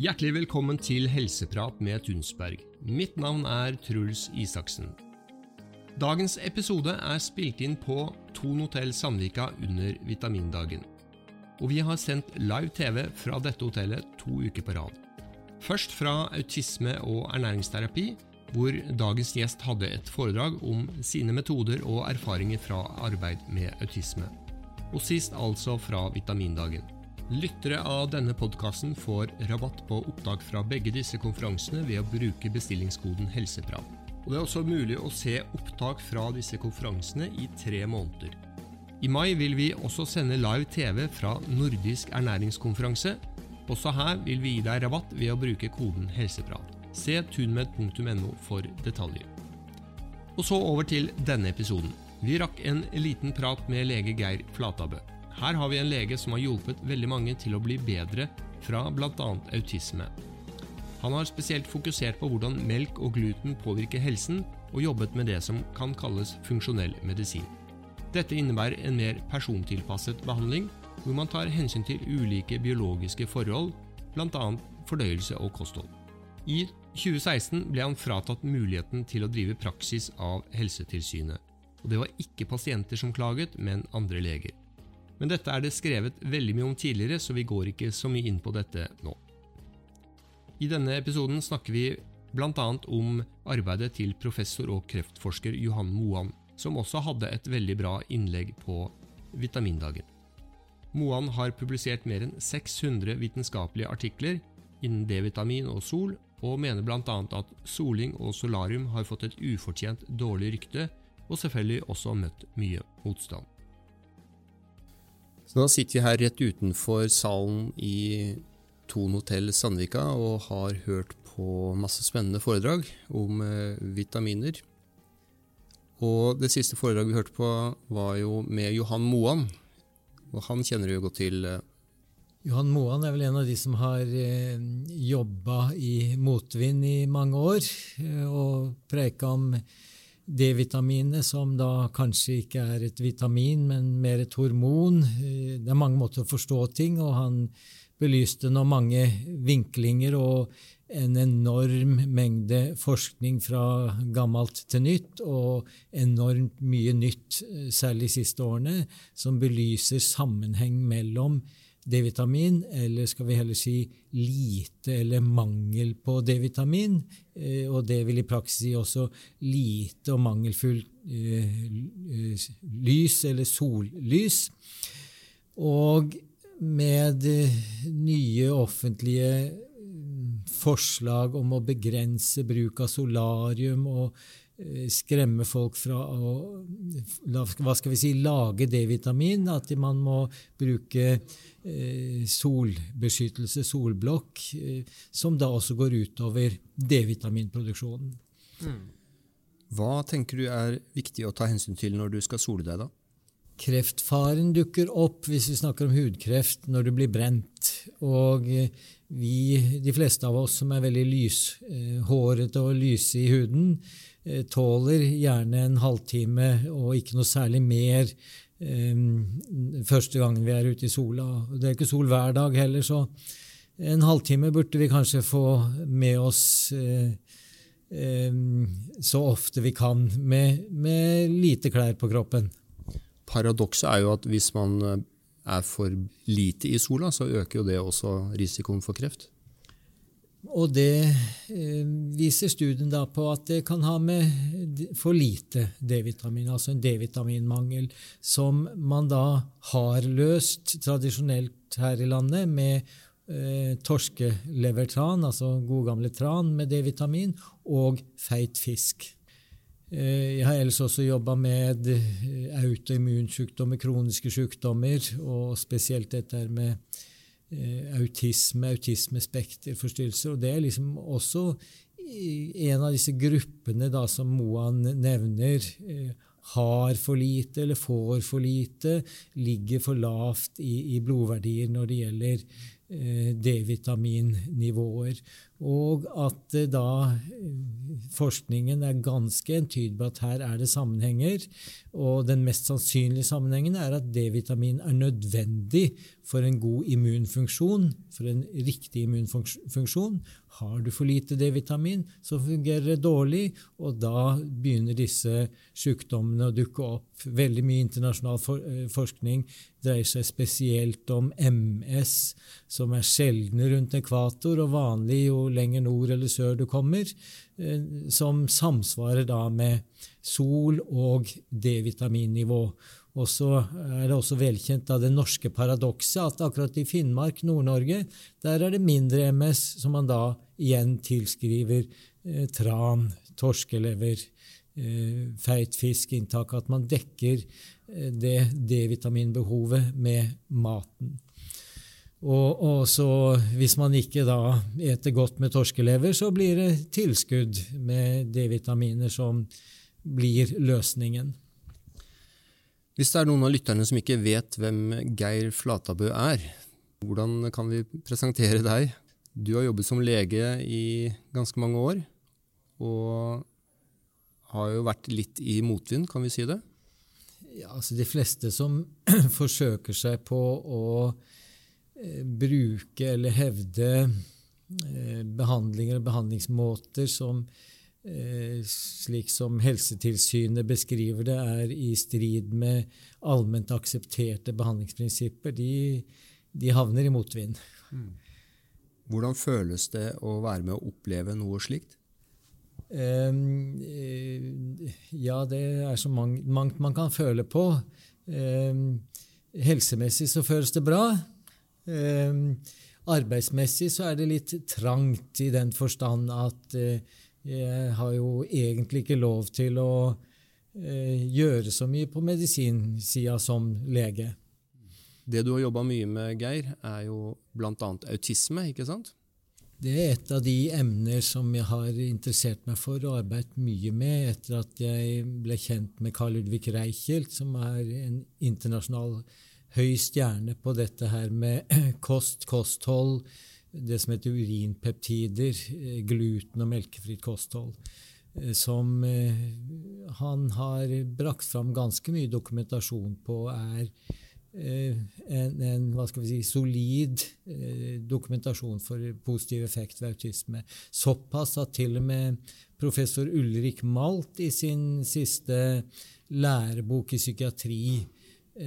Hjertelig velkommen til Helseprat med Tunsberg. Mitt navn er Truls Isaksen. Dagens episode er spilt inn på Thon hotell Sandvika under vitamindagen. Og vi har sendt live TV fra dette hotellet to uker på rad. Først fra autisme og ernæringsterapi, hvor dagens gjest hadde et foredrag om sine metoder og erfaringer fra arbeid med autisme. Og sist altså fra vitamindagen. Lyttere av denne podkasten får rabatt på opptak fra begge disse konferansene ved å bruke bestillingskoden HELSEPRAT. Og Det er også mulig å se opptak fra disse konferansene i tre måneder. I mai vil vi også sende live TV fra Nordisk ernæringskonferanse. Også her vil vi gi deg rabatt ved å bruke koden HELSEPRAT. Se tunmed.no for detaljer. Og så over til denne episoden. Vi rakk en liten prat med lege Geir Flatabø. Her har vi en lege som har hjulpet veldig mange til å bli bedre fra bl.a. autisme. Han har spesielt fokusert på hvordan melk og gluten påvirker helsen, og jobbet med det som kan kalles funksjonell medisin. Dette innebærer en mer persontilpasset behandling, hvor man tar hensyn til ulike biologiske forhold, bl.a. fordøyelse og kosthold. I 2016 ble han fratatt muligheten til å drive praksis av Helsetilsynet. Og Det var ikke pasienter som klaget, men andre leger. Men dette er det skrevet veldig mye om tidligere, så vi går ikke så mye inn på dette nå. I denne episoden snakker vi bl.a. om arbeidet til professor og kreftforsker Johan Moan, som også hadde et veldig bra innlegg på Vitamindagen. Moan har publisert mer enn 600 vitenskapelige artikler innen D-vitamin og sol, og mener bl.a. at soling og solarium har fått et ufortjent dårlig rykte, og selvfølgelig også møtt mye motstand. Så nå sitter vi her rett utenfor salen i Thon hotell Sandvika og har hørt på masse spennende foredrag om eh, vitaminer. Og det siste foredraget vi hørte på, var jo med Johan Moan. Og han kjenner du jo godt til. Johan Moan er vel en av de som har eh, jobba i motvind i mange år, eh, og preika om D-vitaminet, som da kanskje ikke er et vitamin, men mer et hormon. Eh, det er mange måter å forstå ting, og han belyste nå mange vinklinger og en enorm mengde forskning fra gammelt til nytt, og enormt mye nytt, eh, særlig de siste årene, som belyser sammenheng mellom D-vitamin, eller skal vi heller si lite eller mangel på D-vitamin. Eh, og det vil i praksis si også lite og mangelfullt eh, lys eller sollys. Og med nye offentlige forslag om å begrense bruk av solarium og Eh, skremme folk fra å hva skal vi si, lage D-vitamin. At man må bruke eh, solbeskyttelse, solblokk, eh, som da også går utover D-vitaminproduksjonen. Mm. Hva tenker du er viktig å ta hensyn til når du skal sole deg, da? Kreftfaren dukker opp hvis vi snakker om hudkreft, når du blir brent. Og vi, de fleste av oss som er veldig lyshårete og lyse i huden, Eh, tåler gjerne en halvtime og ikke noe særlig mer um, første gangen vi er ute i sola. Det er ikke sol hver dag heller, så en halvtime burde vi kanskje få med oss uh, um, så ofte vi kan, med, med lite klær på kroppen. Paradokset er jo at hvis man er for lite i sola, så øker jo det også risikoen for kreft. Og det eh, viser studien da på at det kan ha med for lite D-vitamin, altså en D-vitaminmangel, som man da har løst tradisjonelt her i landet med eh, torskelevertran, altså god gamle tran med D-vitamin, og feit fisk. Eh, jeg har ellers også jobba med eh, autoimmunsykdommer, kroniske sykdommer, og spesielt dette med autisme, autismespekterforstyrrelser. Og det er liksom også en av disse gruppene da, som Moan nevner. Eh, har for lite eller får for lite, ligger for lavt i, i blodverdier når det gjelder eh, D-vitaminnivåer. og at da forskningen er ganske entydig på at her er det sammenhenger. Og den mest sannsynlige sammenhengen er at D-vitamin er nødvendig for en god immunfunksjon, for en riktig immunfunksjon. Har du for lite D-vitamin, så fungerer det dårlig, og da begynner disse sykdommene å dukke opp. Veldig mye internasjonal eh, forskning dreier seg spesielt om MS, som er sjeldne rundt ekvator og vanlig jo lenger nord eller sør du kommer. uh, som samsvarer da med sol- og D-vitaminnivå. Og så er det også velkjent av det norske paradokset at akkurat i Finnmark, Nord-Norge, der er det mindre MS, som man da igjen tilskriver eh, tran, torskelever, eh, feit fiskinntak. At man dekker eh, det D-vitaminbehovet med maten. Og, og, så hvis man ikke da eter godt med torskelever, så blir det tilskudd med D-vitaminer som blir løsningen. Hvis det er noen av lytterne som ikke vet hvem Geir Flatabø er, hvordan kan vi presentere deg? Du har jobbet som lege i ganske mange år, og har jo vært litt i motvind, kan vi si det? Ja, altså De fleste som forsøker seg på å Eh, bruke eller hevde eh, behandlinger og behandlingsmåter som slik som Helsetilsynet beskriver det, er i strid med allment aksepterte behandlingsprinsipper, de, de havner i motvind. Mm. Hvordan føles det å være med å oppleve noe slikt? Um, ja, det er så mangt man kan føle på. Helsemessig så føles det bra. Arbeidsmessig så er det litt trangt i den forstand at eh, jeg har jo egentlig ikke lov til å eh, gjøre så mye på medisinsida som lege. Det du har jobba mye med, Geir, er jo bl.a. autisme, ikke sant? Det er et av de emner som jeg har interessert meg for og arbeidet mye med etter at jeg ble kjent med Carl Ludvig Reichelt, som er en internasjonal høy stjerne på dette her med kost, kosthold, det som heter urinpeptider, eh, gluten og melkefritt kosthold. Eh, som eh, han har brakt fram ganske mye dokumentasjon på er en, en hva skal vi si, solid dokumentasjon for positiv effekt ved autisme. Såpass at til og med professor Ulrik Malt i sin siste lærebok i psykiatri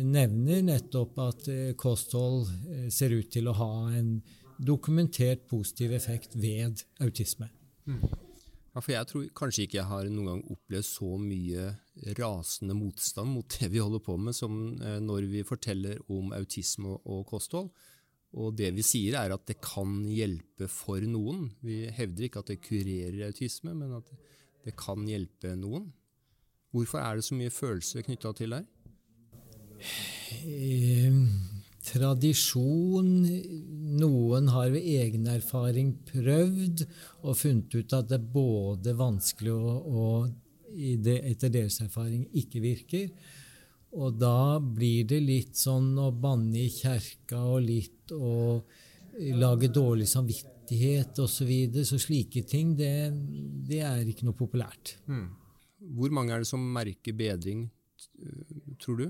nevner nettopp at kosthold ser ut til å ha en dokumentert positiv effekt ved autisme. Mm. Ja, for Jeg tror kanskje ikke jeg har noen gang opplevd så mye rasende motstand mot det vi holder på med, som eh, når vi forteller om autisme og kosthold. Og det vi sier, er at det kan hjelpe for noen. Vi hevder ikke at det kurerer autisme, men at det kan hjelpe noen. Hvorfor er det så mye følelser knytta til det? Eh, tradisjon Noen har ved egen erfaring prøvd og funnet ut at det er både vanskelig og, og det, etter deres erfaring ikke virker. Og da blir det litt sånn å banne i kjerka og litt å lage dårlig samvittighet osv. Så, videre. så slike ting, det, det, er ikke noe populært. Mm. Hvor mange er det som merker bedring, tror du?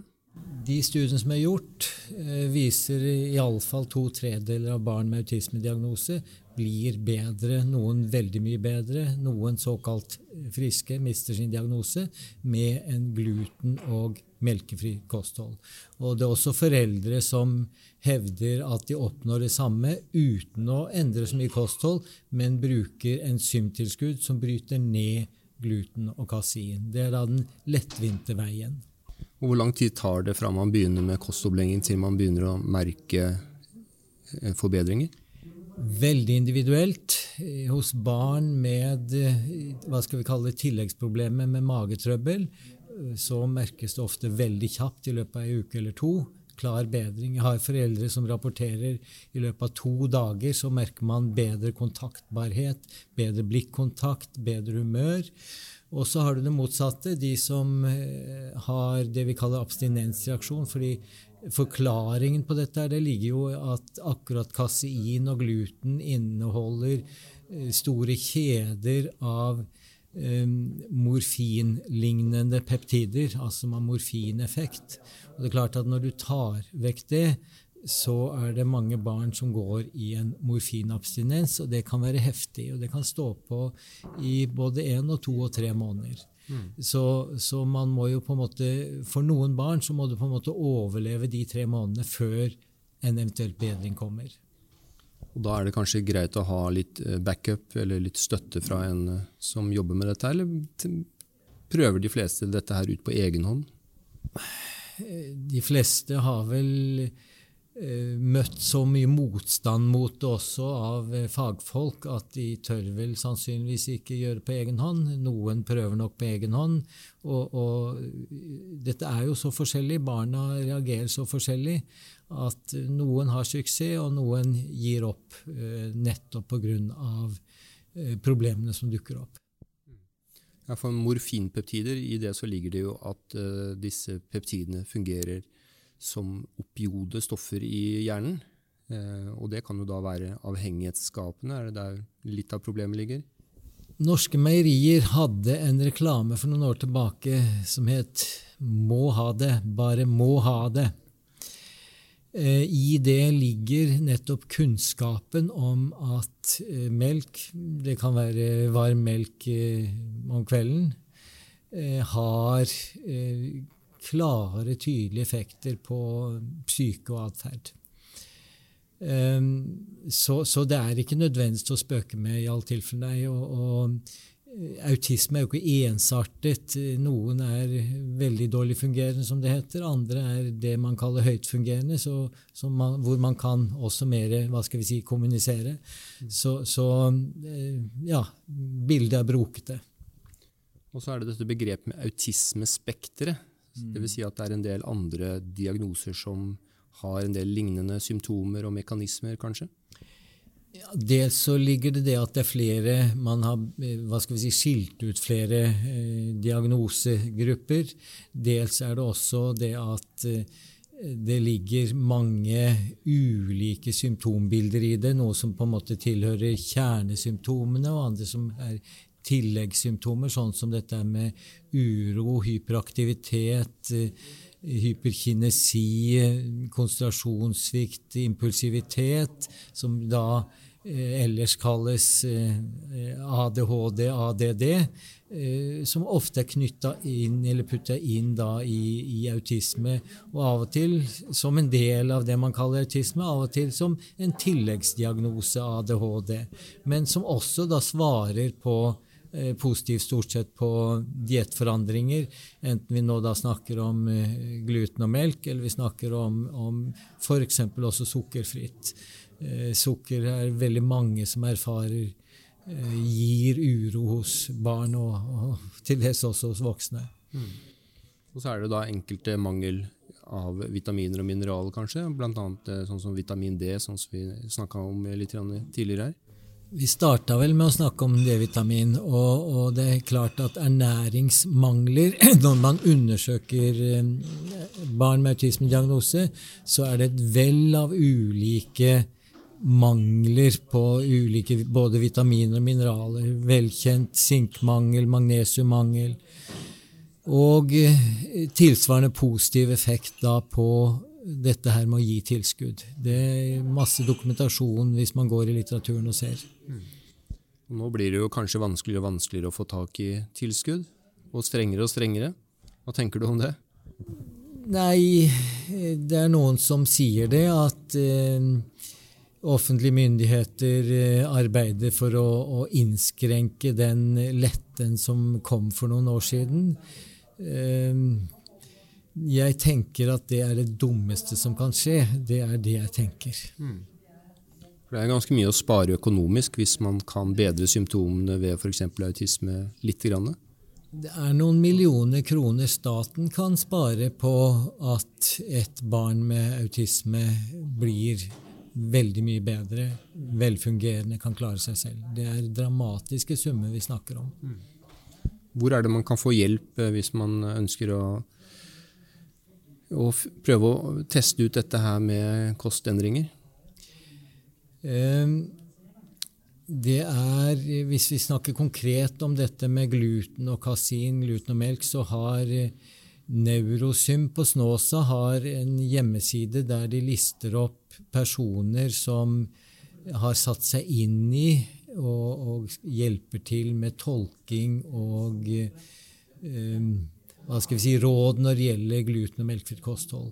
De studiene som er gjort, eh, viser iallfall to tredeler av barn med autismediagnose blir bedre, noen veldig mye bedre. Noen såkalt friske mister sin diagnose med en gluten- og melkefri kosthold. Og det er også foreldre som hevder at de oppnår det samme uten å endre så mye kosthold, men bruker enzymtilskudd som bryter ned gluten og kasein. Det er da den lettvinte veien. Og hvor lang tid tar det fra man begynner med kostomlegging til man begynner å merke eh, forbedringer? Veldig individuelt. Hos barn med eh, hva skal vi kalle tilleggsproblemer med magetrøbbel eh, så merkes det ofte veldig kjapt i løpet av ei uke eller to. Klar bedring. Jeg har foreldre som rapporterer i løpet av to dager så merker man bedre kontaktbarhet, bedre blikkontakt, bedre humør. Og så har du det motsatte, de som eh, har det vi kaller abstinensreaksjon. fordi Forklaringen på dette det ligger jo at akkurat kasein og gluten inneholder store kjeder av morfinlignende peptider, altså med morfineffekt. Og det er klart at Når du tar vekk det, så er det mange barn som går i en morfinabstinens, og det kan være heftig. Og det kan stå på i både én og to og tre måneder. Mm. Så, så, man må jo på en måte For noen barn så må du på en måte overleve de tre månedene før en eventuelt bedring kommer. Og Da er det kanskje greit å ha litt eh, backup eller litt støtte fra en eh, som jobber med dette, eller prøver de fleste dette her ut på egen hånd? De fleste har vel Eh, møtt så mye motstand mot det også av fagfolk at de tør vel sannsynligvis ikke gjøre på egen hånd. Noen prøver nok på egen hånd. Og, og dette er jo så forskjellig, barna reagerer så forskjellig, at noen har suksess, og noen gir opp eh, nettopp pga. problemene som dukker opp. Ja, For morfinpeptider, i det så ligger det jo at uh, disse peptidene fungerer som opiode stoffer i hjernen. Uh, og det kan jo da være avhengighetsskapende. Er det der litt av problemet ligger? Norske Meierier hadde en reklame for noen år tilbake som het 'Må ha det, bare må ha det'. Eh, I det ligger nettopp kunnskapen om at eh, melk, det kan være varm melk om kvelden, har klare, tydelige effekter på psyke og atferd. Så, så, det er ikke nødvendigvis å spøke med i alle tilfeller. Og, og, eh, autisme er jo ikke ensartet. Noen er veldig dårlig fungerende, som det heter. Andre er det man kaller høytfungerende, man, hvor man kan også mer hva skal vi si, kommunisere. Så, så eh, ja, bildet er brokete. Og så er det dette begrepet med autismespekteret. Mm. Dvs. Si at det er en del andre diagnoser som har en del lignende symptomer og mekanismer, kanskje? Ja, dels så ligger det det at det er flere Man har hva skal vi si, skilt ut flere eh, diagnosegrupper. Dels er det også det at eh, det ligger mange ulike symptombilder i det, noe som på en måte tilhører kjernesymptomene, og andre som er tilleggssymptomer, sånn som dette med uro, hyperaktivitet, eh, hyperkinesi, konsentrasjonssvikt, impulsivitet, som da eh, ellers kalles eh, ADHD, ADD, som ofte er knytta inn eller putta inn da i, i, autisme, og av og til som en del av det man kaller autisme, av og til som en tilleggsdiagnose ADHD, men som også da svarer på Eh, positivt stort sett på diettforandringer, enten vi nå da snakker om eh, gluten og melk, eller vi snakker om, om f.eks. også sukkerfritt. Eh, sukker er veldig mange som erfarer gir uro hos barn, og, og til dels også hos voksne. Mm. Og så er det da enkelte mangel av vitaminer og mineraler, kanskje, bl.a. sånn som vitamin D, sånn som vi snakka om litt tidligere her. Vi starta vel med å snakke om D-vitamin, og, og, det er klart at ernæringsmangler Når man undersøker eh, barn med autismediagnose, så er det et vell av ulike mangler på ulike både vitaminer og mineraler. Velkjent sinkmangel, magnesiummangel. Og eh, tilsvarende positiv effekt da på dette her med å gi tilskudd. Det er masse dokumentasjon hvis man går i litteraturen og ser. Mm. Nå blir det jo kanskje vanskeligere og vanskeligere å få tak i tilskudd, og strengere og strengere. Hva tenker du om det? Nei, det er noen som sier det, at eh, offentlige myndigheter eh, arbeider for å, å, innskrenke den letten som kom for noen år siden. Eh, jeg tenker at det er det dummeste som kan skje. Det er det jeg tenker. Mm. Det er ganske mye å spare økonomisk hvis man kan bedre symptomene ved f.eks. autisme litt. Grann. Det er noen millioner kroner staten kan spare på at et barn med autisme blir veldig mye bedre, velfungerende, kan klare seg selv. Det er dramatiske summer vi snakker om. Mm. Hvor er det man kan få hjelp eh, hvis man ønsker å og prøve å teste ut dette her med kostendringer? Um, Det er, Hvis vi snakker konkret om dette med gluten og kasin, gluten og melk, så har Neurosym på Snåsa har en hjemmeside der de lister opp personer som har satt seg inn i og, og hjelper til med tolking og um, hva skal vi si, råd når det gjelder gluten- og melkefritt kosthold.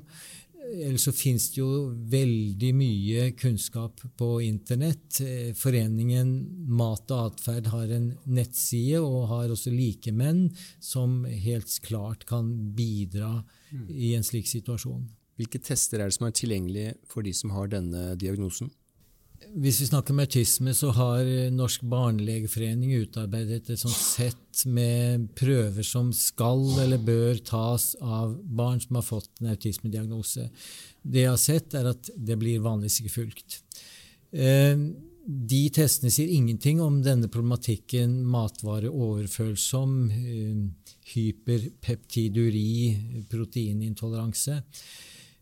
Ellers så finnes det jo veldig mye kunnskap på Internett. Foreningen Mat og atferd har en nettside og har også likemenn som helt klart kan bidra i en slik situasjon. Hvilke tester er det som er tilgjengelige for de som har denne diagnosen? Hvis vi snakker om autisme, så har Norsk barnelegeforening utarbeidet et sånt sett med prøver som skal eller bør tas av barn som har fått en autismediagnose. Det jeg har sett, er at det blir vanligvis ikke fulgt. Eh, de testene sier ingenting om denne problematikken matvareoverfølsom, eh, hyperpeptiduri, proteinintoleranse.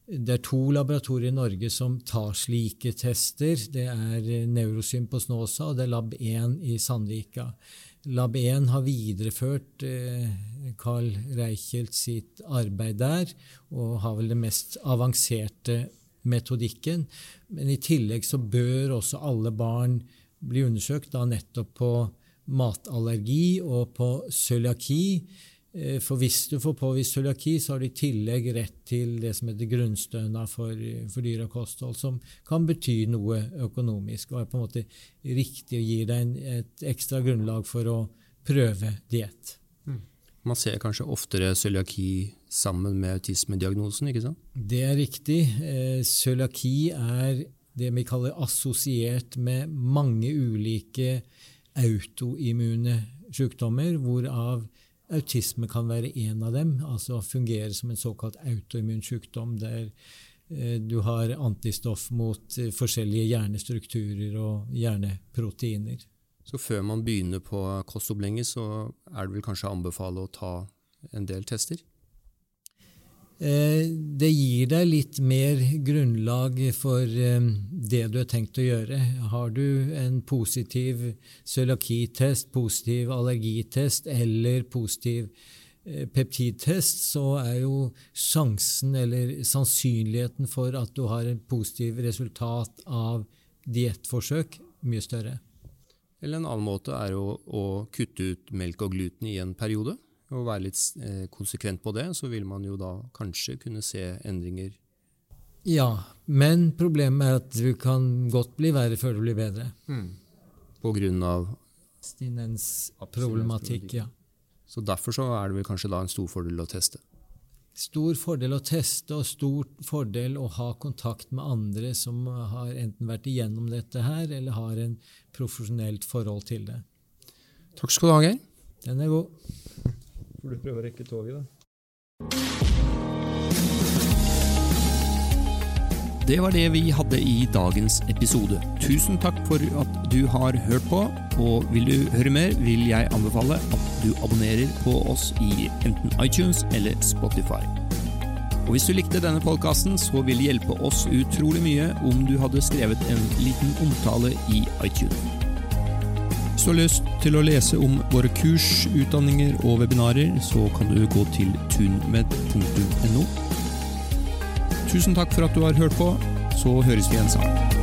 Det er to laboratorier i Norge som tar slike tester. Det er Neurosyn på Snåsa og det er Lab1 i Sandvika. Lab1 har videreført eh, Carl Reichelt sitt arbeid der, og har vel den mest avanserte metodikken. Men i tillegg så bør også alle barn bli undersøkt da nettopp på matallergi og på cøliaki. Eh, for hvis du får påvist cøliaki, så har du i tillegg rett til det som heter grunnstønad for, for dyr og kosthold, som kan bety noe økonomisk og er på en måte riktig og gir deg en, et ekstra grunnlag for å prøve diett. Mm. Man ser kanskje oftere cøliaki sammen med autismediagnosen, ikke sant? Det er riktig. Eh, cøliaki er det vi kaller assosiert med mange ulike autoimmune sykdommer, hvorav Autisme kan være en av dem, altså fungere som en såkalt autoimmun sykdom, der eh, du har antistoff mot eh, forskjellige hjernestrukturer og hjerneproteiner. Så før man begynner på kostopplegget, så er det vel kanskje å anbefale å ta en del tester? Eh, det gir deg litt mer grunnlag for eh, det du har tenkt å gjøre. Har du en positiv cøliakitest, positiv allergitest eller positiv eh, peptidtest, så er jo sjansen eller sannsynligheten for at du har en positiv resultat av diettforsøk, mye større. Eller en annen måte er jo å kutte ut melk og gluten i en periode og være litt eh, konsekvent på det, så vil man jo da kanskje kunne se endringer. Ja, men problemet er at du kan godt bli verre før du blir bedre. Mm. På grunn av Abstinensproblematikk, ja. Så derfor så er det vel kanskje da en stor fordel å teste? Stor fordel å teste, og stor fordel å ha kontakt med andre som har enten vært igjennom dette her, eller har en profesjonelt forhold til det. Takk skal du ha, Geir. Den er god. Får du prøve å rekke toget, da. Det var det vi hadde i dagens episode. Tusen takk for at du har hørt på, og vil du høre mer, vil jeg anbefale at du abonnerer på oss i enten iTunes eller Spotify. Og Hvis du likte denne podkasten, så vil det hjelpe oss utrolig mye om du hadde skrevet en liten omtale i iTunes. Hvis du har lyst til å lese om våre kurs, utdanninger og webinarer, så kan du gå til tunmed.no. Tusen takk for at du har hørt på, så høres vi igjen sammen.